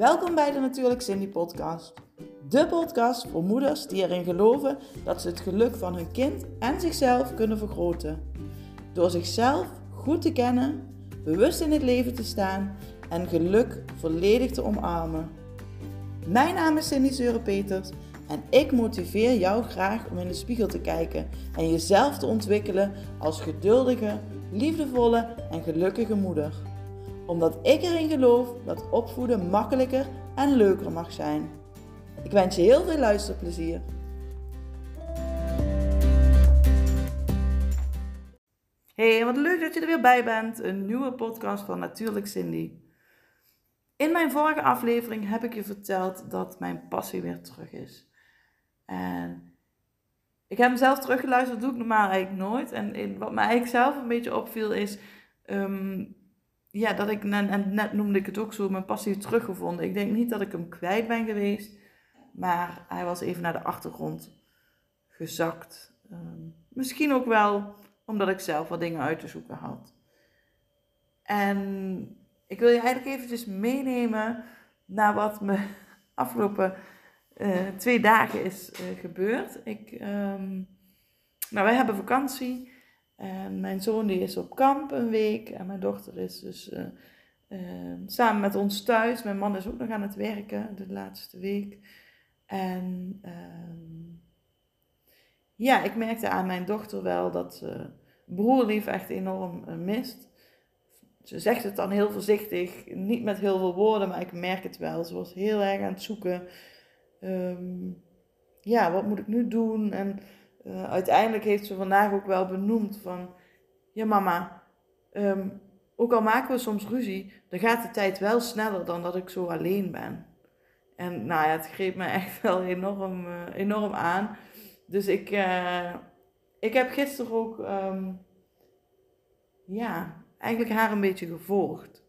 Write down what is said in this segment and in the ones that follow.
Welkom bij de Natuurlijk Cindy podcast. De podcast voor moeders die erin geloven dat ze het geluk van hun kind en zichzelf kunnen vergroten. Door zichzelf goed te kennen, bewust in het leven te staan en geluk volledig te omarmen. Mijn naam is Cindy Zeuren-Peters en ik motiveer jou graag om in de spiegel te kijken en jezelf te ontwikkelen als geduldige, liefdevolle en gelukkige moeder. Omdat ik erin geloof dat opvoeden makkelijker en leuker mag zijn. Ik wens je heel veel luisterplezier. Hey, wat leuk dat je er weer bij bent. Een nieuwe podcast van Natuurlijk Cindy. In mijn vorige aflevering heb ik je verteld dat mijn passie weer terug is. En ik heb hem zelf teruggeluisterd, dat doe ik normaal eigenlijk nooit. En wat mij eigenlijk zelf een beetje opviel is, ehm, ja, dat ik, en net noemde ik het ook zo, mijn passie teruggevonden. Ik denk niet dat ik hem kwijt ben geweest, maar hij was even naar de achtergrond gezakt. Ehm, misschien ook wel omdat ik zelf wat dingen uit te zoeken had. En ik wil je eigenlijk eventjes meenemen naar wat me afgelopen uh, twee dagen is uh, gebeurd. Ik, um, nou, wij hebben vakantie. En mijn zoon die is op kamp een week. En mijn dochter is dus uh, samen met ons thuis. Mijn man is ook nog aan het werken de laatste week. En ehm, ja, ik merkte aan mijn dochter wel dat ze broerlief echt enorm mist. Ze zegt het dan heel voorzichtig, niet met heel veel woorden, maar ik merk het wel. Ze was heel erg aan het zoeken um, ja, wat moet ik nu doen? En uh, uiteindelijk heeft ze vandaag ook wel benoemd van, ja mama, um, ook al maken we soms ruzie, dan gaat de tijd wel sneller dan dat ik zo alleen ben. En nou ja, het greep me echt wel enorm, uh, enorm aan. Dus ik, uh, ik heb gisteren ook, um, ja, eigenlijk haar een beetje gevolgd.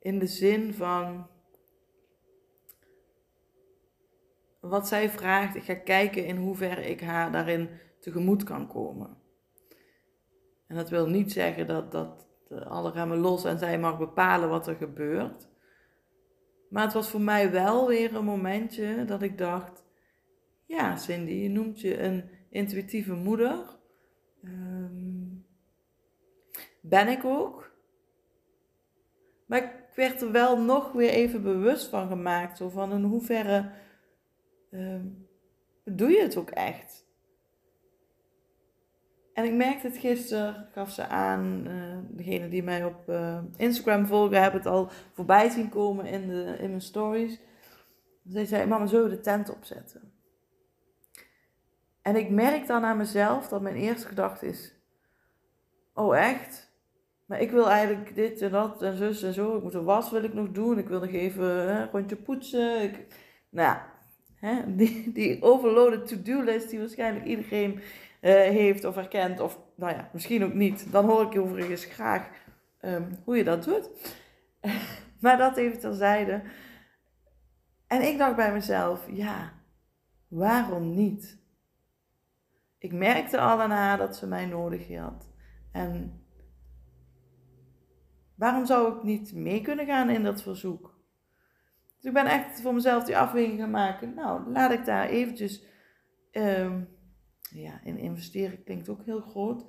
In de zin van, wat zij vraagt. Ik ga kijken in hoeverre ik haar daarin tegemoet kan komen. En dat wil niet zeggen dat, dat alle remmen los en zij mag bepalen wat er gebeurt. Maar het was voor mij wel weer een momentje dat ik dacht: ja, Cindy, je noemt je een intuïtieve moeder. Um, ben ik ook. Maar ik werd er wel nog weer even bewust van gemaakt. Zo van in hoeverre um, doe je het ook echt? En ik merkte het gisteren, gaf ze aan, uh, degene die mij op uh, Instagram volgen, hebben het al voorbij zien komen in, de, in mijn stories. Zij zei, mama, zullen we de tent opzetten? En ik merk dan aan mezelf dat mijn eerste gedachte is, oh echt? Maar ik wil eigenlijk dit en dat en zus en zo. Ik moet een was wil ik nog doen. Ik wil nog even een rondje poetsen. Ik, nou ja, Hè? Die, overloaded to-do-list die waarschijnlijk iedereen uh, heeft of herkent, of nou ja, misschien ook niet. Dan hoor ik overigens graag um, hoe je dat doet. maar dat even terzijde. En ik dacht bij mezelf, ja, waarom niet? Ik merkte al daarna dat ze mij nodig had. En waarom zou ik niet mee kunnen gaan in dat verzoek? Dus ik ben echt voor mezelf die afweging gaan maken. Nou, laat ik daar eventjes um, ja, in investeren. Klinkt ook heel groot.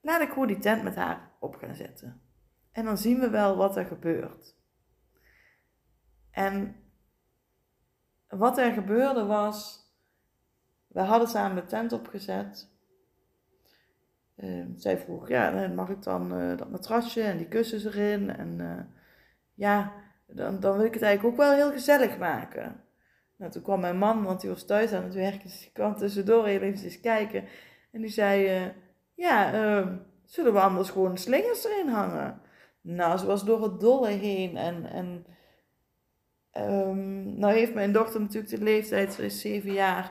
Laat ik gewoon die tent met haar op gaan zetten. En dan zien we wel wat er gebeurt. En wat er gebeurde was, we hadden samen de tent opgezet. Uh, zij vroeg, ja, mag ik dan uh, dat matrasje en die kussens erin? En uh, ja, dan, dan wil ik het eigenlijk ook wel heel gezellig maken. Nou, toen kwam mijn man, want hij was thuis aan het werken, dus kwam tussendoor even kijken. En die zei, uh, ja, uh, zullen we anders gewoon slingers erin hangen? Nou, ze was door het dolle heen en... en um, nou heeft mijn dochter natuurlijk de leeftijd, ze is zeven jaar,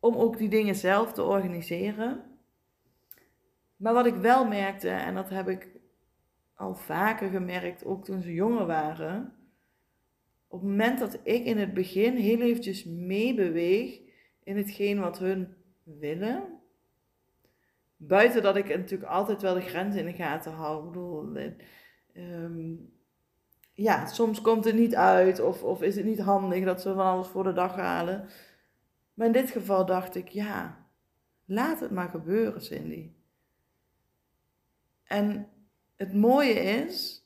om ook die dingen zelf te organiseren. Maar wat ik wel merkte, en dat heb ik al vaker gemerkt, ook toen ze jonger waren, op het moment dat ik in het begin heel eventjes meebeweeg in hetgeen wat hun willen, buiten dat ik natuurlijk altijd wel de grens in de gaten hou. Bedoel, um, ja, soms komt het niet uit of, of is het niet handig dat ze van alles voor de dag halen. Maar in dit geval dacht ik, ja, laat het maar gebeuren, Cindy. En het mooie is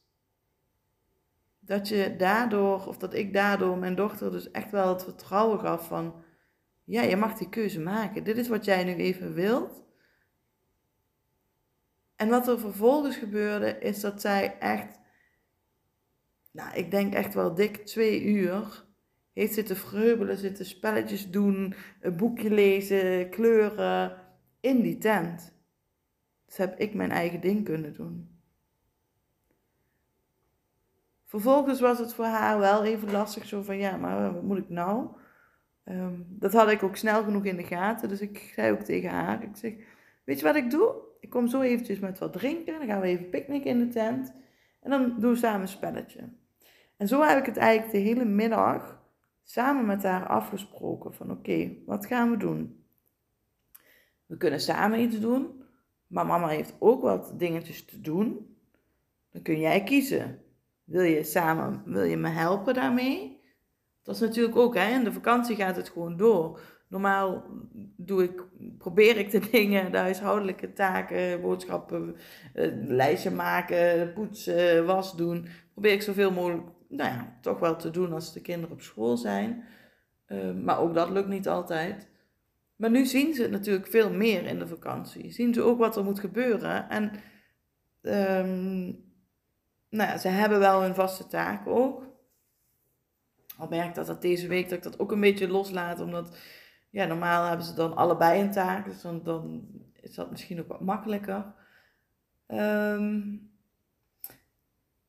dat je daardoor, of dat ik daardoor mijn dochter dus echt wel het vertrouwen gaf van, ja, je mag die keuze maken. Dit is wat jij nu even wilt. En wat er vervolgens gebeurde, is dat zij echt, nou, ik denk echt wel dik twee uur, heeft zitten vreubelen, zitten spelletjes doen, een boekje lezen, kleuren, in die tent. Dus heb ik mijn eigen ding kunnen doen. Vervolgens was het voor haar wel even lastig, zo van ja, maar wat moet ik nou? Ehm, dat had ik ook snel genoeg in de gaten, dus ik zei ook tegen haar, ik zeg, weet je wat ik doe? Ik kom zo eventjes met wat drinken, dan gaan we even picknicken in de tent en dan doen we samen een spelletje. En zo heb ik het eigenlijk de hele middag samen met haar afgesproken van oké, wat gaan we doen? We kunnen samen iets doen, maar mama heeft ook wat dingetjes te doen. Dan kun jij kiezen. Wil je samen, wil je me helpen daarmee? Dat is natuurlijk ook, hè, in de vakantie gaat het gewoon door. Normaal doe ik, probeer ik de dingen, de huishoudelijke taken, boodschappen, eh, lijstje maken, poetsen, was doen. Probeer ik zoveel mogelijk, nou ja, toch wel te doen als de kinderen op school zijn. Uh, maar ook dat lukt niet altijd. Maar nu zien ze het natuurlijk veel meer in de vakantie. Zien ze ook wat er moet gebeuren. En um, nou ja, ze hebben wel hun vaste taak ook. Al merk dat dat deze week dat ik dat ook een beetje loslaat. Omdat ja, normaal hebben ze dan allebei een taak. Dus dan, dan is dat misschien ook wat makkelijker. Um,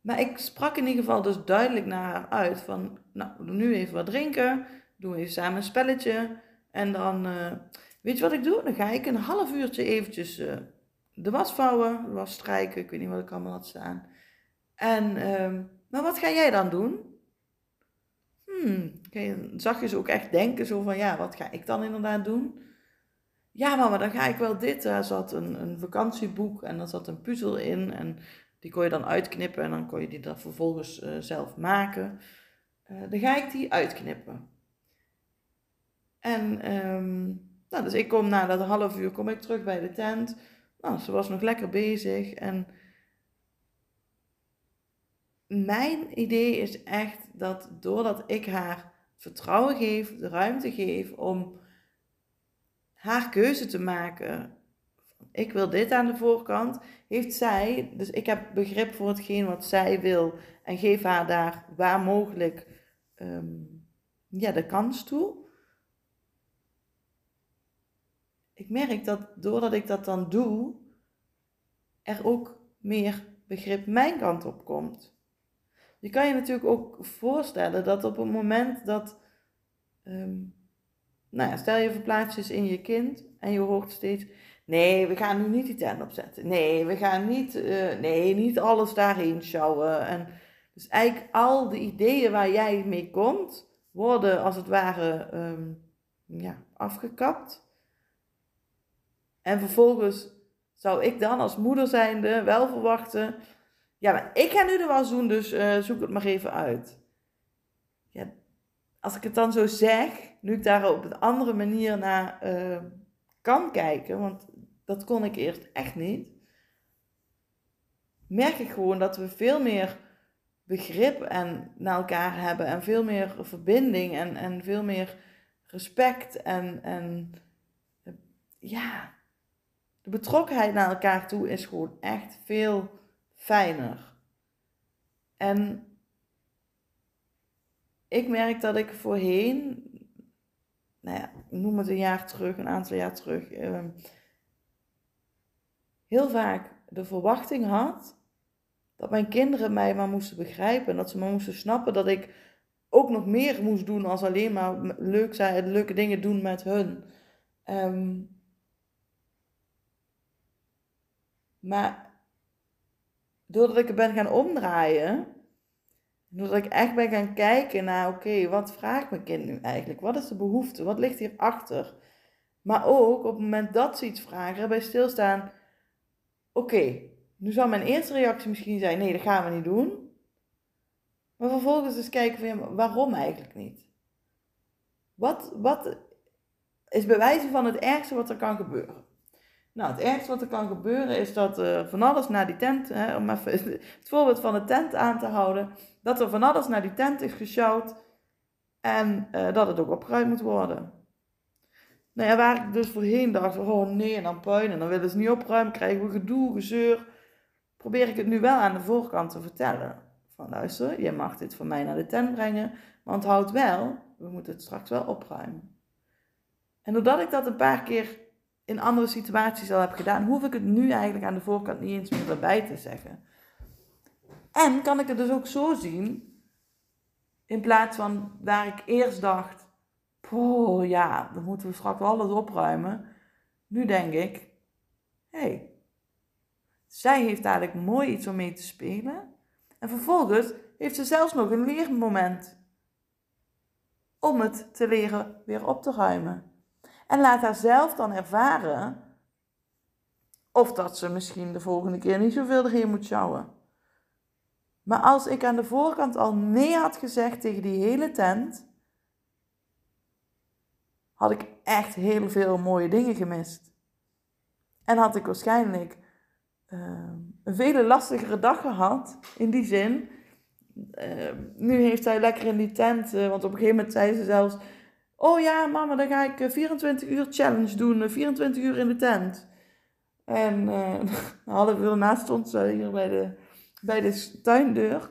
maar ik sprak in ieder geval dus duidelijk naar haar uit van, nou, we doen nu even wat drinken, doen we even samen een spelletje. En dan, uh, weet je wat ik doe? Dan ga ik een half uurtje eventjes uh, de was vouwen, de was strijken, ik weet niet wat ik allemaal had staan. En, uh, maar wat ga jij dan doen? Hmm, zag je ze ook echt denken zo van, ja, wat ga ik dan inderdaad doen? Ja, mama, dan ga ik wel dit. Er zat een, een vakantieboek en er zat een puzzel in en die kon je dan uitknippen en dan kon je die dan vervolgens uh, zelf maken. dan ga ik die uitknippen. En um, nou, dus ik kom na dat half uur kom ik terug bij de tent. Nou, ze was nog lekker bezig. En mijn idee is echt dat doordat ik haar vertrouwen geef, de ruimte geef om haar keuze te maken. Ik wil dit aan de voorkant. Heeft zij, dus ik heb begrip voor hetgeen wat zij wil en geef haar daar waar mogelijk um, ja, de kans toe. ik merk dat doordat ik dat dan doe, er ook meer begrip mijn kant op komt. Je kan je natuurlijk ook voorstellen dat op het moment dat, um, nou ja, stel je verplaatst in je kind en je hoort steeds, nee, we gaan nu niet die tent opzetten. Nee, we gaan niet, uh, nee, niet alles daarheen sjouwen. En dus eigenlijk al de ideeën waar jij mee komt, worden als het ware um, ja, afgekapt. En vervolgens zou ik dan als moeder zijnde wel verwachten, ja, maar ik ga nu de was doen, dus uh, zoek het maar even uit. Als ik het dan zo zeg, nu ik daar op een andere manier naar uh, kan kijken, want dat kon ik eerst echt niet, merk ik gewoon dat we veel meer begrip en, naar elkaar hebben en veel meer verbinding en, en veel meer respect en, en ja, de betrokkenheid naar elkaar toe is gewoon echt veel fijner. En ik merk dat ik voorheen, nou ja, noem het een jaar terug, een aantal jaar terug, ehm, heel vaak de verwachting had dat mijn kinderen mij maar moesten begrijpen. En dat ze maar moesten snappen dat ik ook nog meer moest doen als alleen maar leuk zijn, leuke dingen doen met hun. Um, Maar doordat ik het ben gaan omdraaien, doordat ik echt ben gaan kijken naar, oké, wat vraagt mijn kind nu eigenlijk? Wat is de behoefte? Wat ligt hierachter? Maar ook op het moment dat ze iets vragen, bij stilstaan, oké, nu zou mijn eerste reactie misschien zijn, nee, dat gaan we niet doen. Maar vervolgens dus kijken van, waarom eigenlijk niet? Wat, wat is bewijzen van het ergste wat er kan gebeuren? Nou, het ergste wat er kan gebeuren is dat van alles naar die tent, hè, om even het voorbeeld van de tent aan te houden, dat er van alles naar die tent is gesjouwd en uh, dat het ook opgeruimd moet worden. Nou ja, waar ik dus voorheen dacht, oh nee, dan puin, en dan willen ze niet opruimen, krijgen we gedoe, gezeur. Probeer ik het nu wel aan de voorkant te vertellen. Van luister, je mag dit van mij naar de tent brengen, want houd wel, we moeten het straks wel opruimen. En doordat ik dat een paar keer in andere situaties al heb gedaan, hoef ik het nu eigenlijk aan de voorkant niet eens meer erbij te zeggen. En kan ik het dus ook zo zien, in plaats van waar ik eerst dacht, oh ja, dan moeten we straks alles opruimen. Nu denk ik, hé, hey, zij heeft eigenlijk mooi iets om mee te spelen. En vervolgens heeft ze zelfs nog een leermoment om het te leren weer op te ruimen. En laat haar zelf dan ervaren of dat ze misschien de volgende keer niet zoveel erin moet sjouwen. Maar als ik aan de voorkant al nee had gezegd tegen die hele tent, had ik echt heel veel mooie dingen gemist. En had ik waarschijnlijk uh, een vele lastigere dag gehad, in die zin. Uh, nu heeft hij lekker in die tent, uh, want op een gegeven moment zei ze zelfs: Oh ja, mama, dan ga ik 24 uur challenge doen, 24 uur in de tent. En een half uur naast stond ze hier bij de, bij de tuindeur.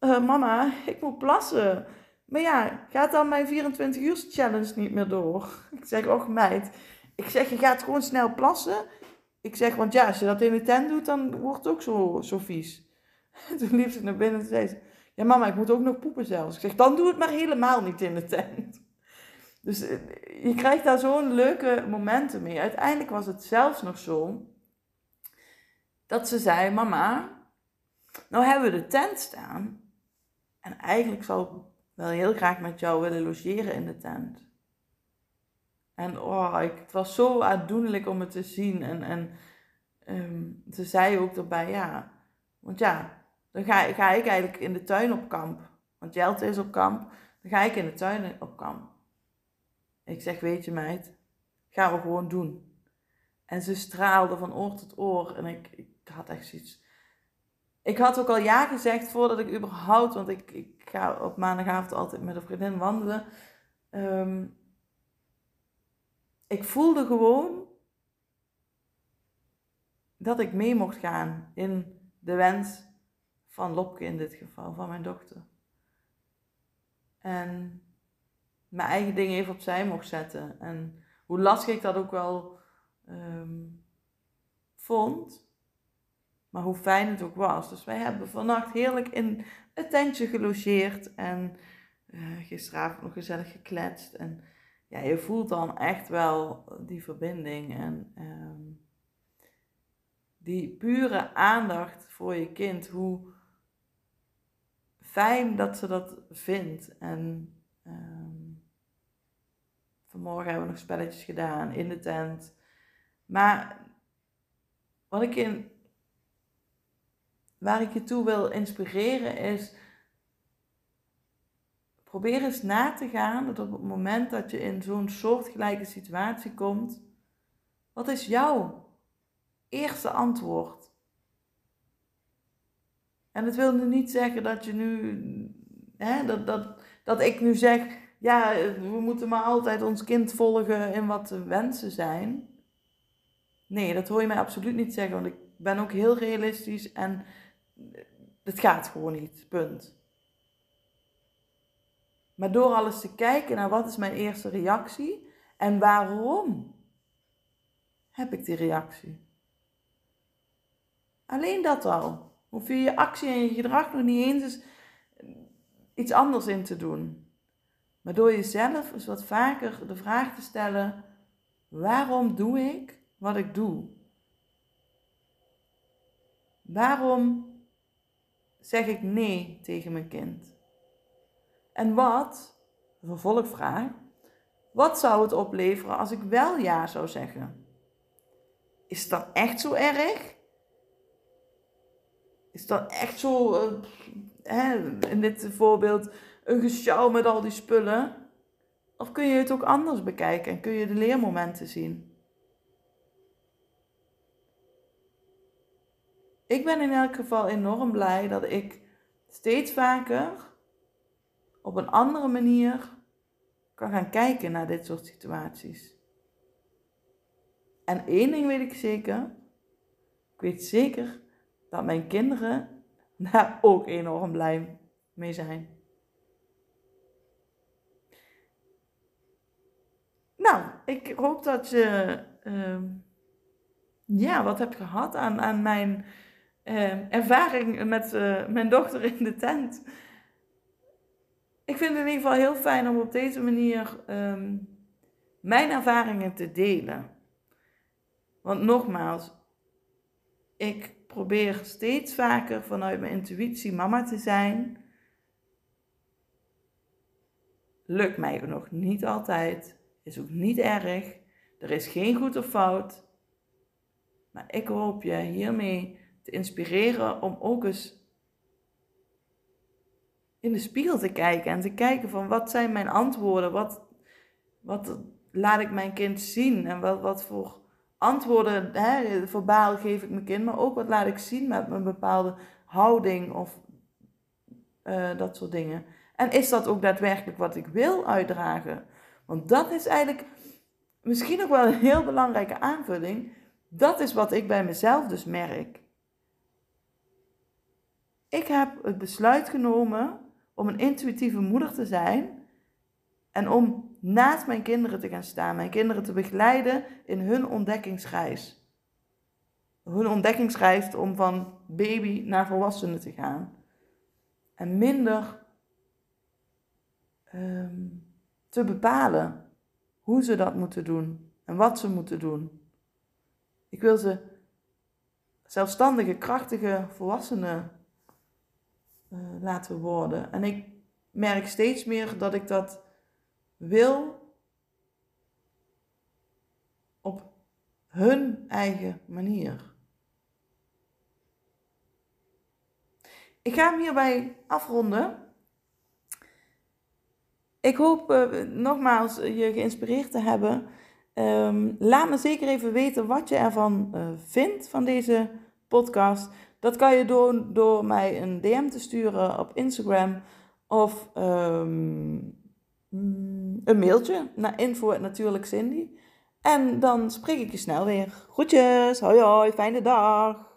mama, ik moet plassen. Maar ja, gaat dan mijn 24 uur challenge niet meer door? Ik zeg, och meid. Ik zeg, je gaat gewoon snel plassen. Ik zeg, want ja, als je dat in de tent doet, dan wordt het ook zo, zo vies. Toen liep ze naar binnen en zei ze, ja mama, ik moet ook nog poepen zelfs. Ik zeg, dan doe het maar helemaal niet in de tent. Dus eh, je krijgt daar zo'n leuke momenten mee. Uiteindelijk was het zelfs nog zo dat ze zei: Mama, nou hebben we de tent staan. En eigenlijk zou ik wel heel graag met jou willen logeren in de tent. En oh, ik, het was zo aandoenlijk om het te zien. En, en um, ze zei ook erbij, ja, want ja, dan ga, ga ik eigenlijk in de tuin op kamp. Want Jelte is op kamp. Dan ga ik in de tuin op kamp. Ik zeg, weet je meid, gaan we gewoon doen. En ze straalde van oor tot oor. En ik, ik had echt zoiets. Ik had ook al ja gezegd voordat ik überhaupt, want ik, ik ga op maandagavond altijd met een vriendin wandelen. Ehm, ik voelde gewoon dat ik mee mocht gaan in de wens van Lopke in dit geval, van mijn dochter. En mijn eigen dingen even opzij mocht zetten. En hoe lastig ik dat ook wel ehm, vond, maar hoe fijn het ook was. Dus wij hebben vannacht heerlijk in het tentje gelogeerd en uh, gisteravond nog gezellig gekletst. En ja, je voelt dan echt wel die verbinding en ehm, die pure aandacht voor je kind. Hoe fijn dat ze dat vindt. En vanmorgen hebben we nog spelletjes gedaan in de tent. Maar wat ik in, waar ik je toe wil inspireren is Probeer eens na te gaan dat op het moment dat je in zo'n soortgelijke situatie komt, wat is jouw eerste antwoord? En dat wil nu niet zeggen dat je nu, hè, dat, dat, dat ik nu zeg, ja, we moeten maar altijd ons kind volgen in wat de wensen zijn. Nee, dat hoor je mij absoluut niet zeggen, want ik ben ook heel realistisch en het gaat gewoon niet, punt. Maar door alles te kijken naar wat is mijn eerste reactie en waarom heb ik die reactie. Alleen dat al. Hoef je je actie en je gedrag nog niet eens iets anders in te doen. Maar door jezelf eens wat vaker de vraag te stellen: waarom doe ik wat ik doe? Waarom zeg ik nee tegen mijn kind? En wat, vervolgvraag, wat zou het opleveren als ik wel ja zou zeggen? Is dat echt zo erg? Is dat echt zo, uh, hè, in dit voorbeeld, een gesjouw met al die spullen? Of kun je het ook anders bekijken en kun je de leermomenten zien? Ik ben in elk geval enorm blij dat ik steeds vaker op een andere manier kan gaan kijken naar dit soort situaties. En één ding weet ik zeker. Ik weet zeker dat mijn kinderen daar ook enorm blij mee zijn. Nou, ik hoop dat je uh, ja, wat hebt gehad aan, aan mijn uh, ervaring met uh, mijn dochter in de tent. Ik vind het in ieder geval heel fijn om op deze manier um, mijn ervaringen te delen. Want nogmaals, ik probeer steeds vaker vanuit mijn intuïtie mama te zijn. Lukt mij nog niet altijd. Is ook niet erg. Er is geen goed of fout. Maar ik hoop je hiermee te inspireren om ook eens in de spiegel te kijken en te kijken van wat zijn mijn antwoorden, wat, wat laat ik mijn kind zien en wat, wat voor antwoorden, hè, verbaal geef ik mijn kind, maar ook wat laat ik zien met mijn bepaalde houding of uh, dat soort dingen. En is dat ook daadwerkelijk wat ik wil uitdragen? Want dat is eigenlijk misschien nog wel een heel belangrijke aanvulling. Dat is wat ik bij mezelf dus merk. Ik heb het besluit genomen om een intuïtieve moeder te zijn en om naast mijn kinderen te gaan staan, mijn kinderen te begeleiden in hun ontdekkingsreis. Hun ontdekkingsreis om van baby naar volwassene te gaan. En minder um, te bepalen hoe ze dat moeten doen en wat ze moeten doen. Ik wil ze zelfstandige, krachtige volwassenen uh, laten worden. En ik merk steeds meer dat ik dat wil op hun eigen manier. Ik ga hem hierbij afronden. Ik hoop uh, nogmaals je geïnspireerd te hebben. Um, laat me zeker even weten wat je ervan uh, vindt van deze podcast. Dat kan je doen door mij een DM te sturen op Instagram of um, een mailtje naar info natuurlijk Cindy. En dan spreek ik je snel weer. Groetjes, hoi hoi, fijne dag.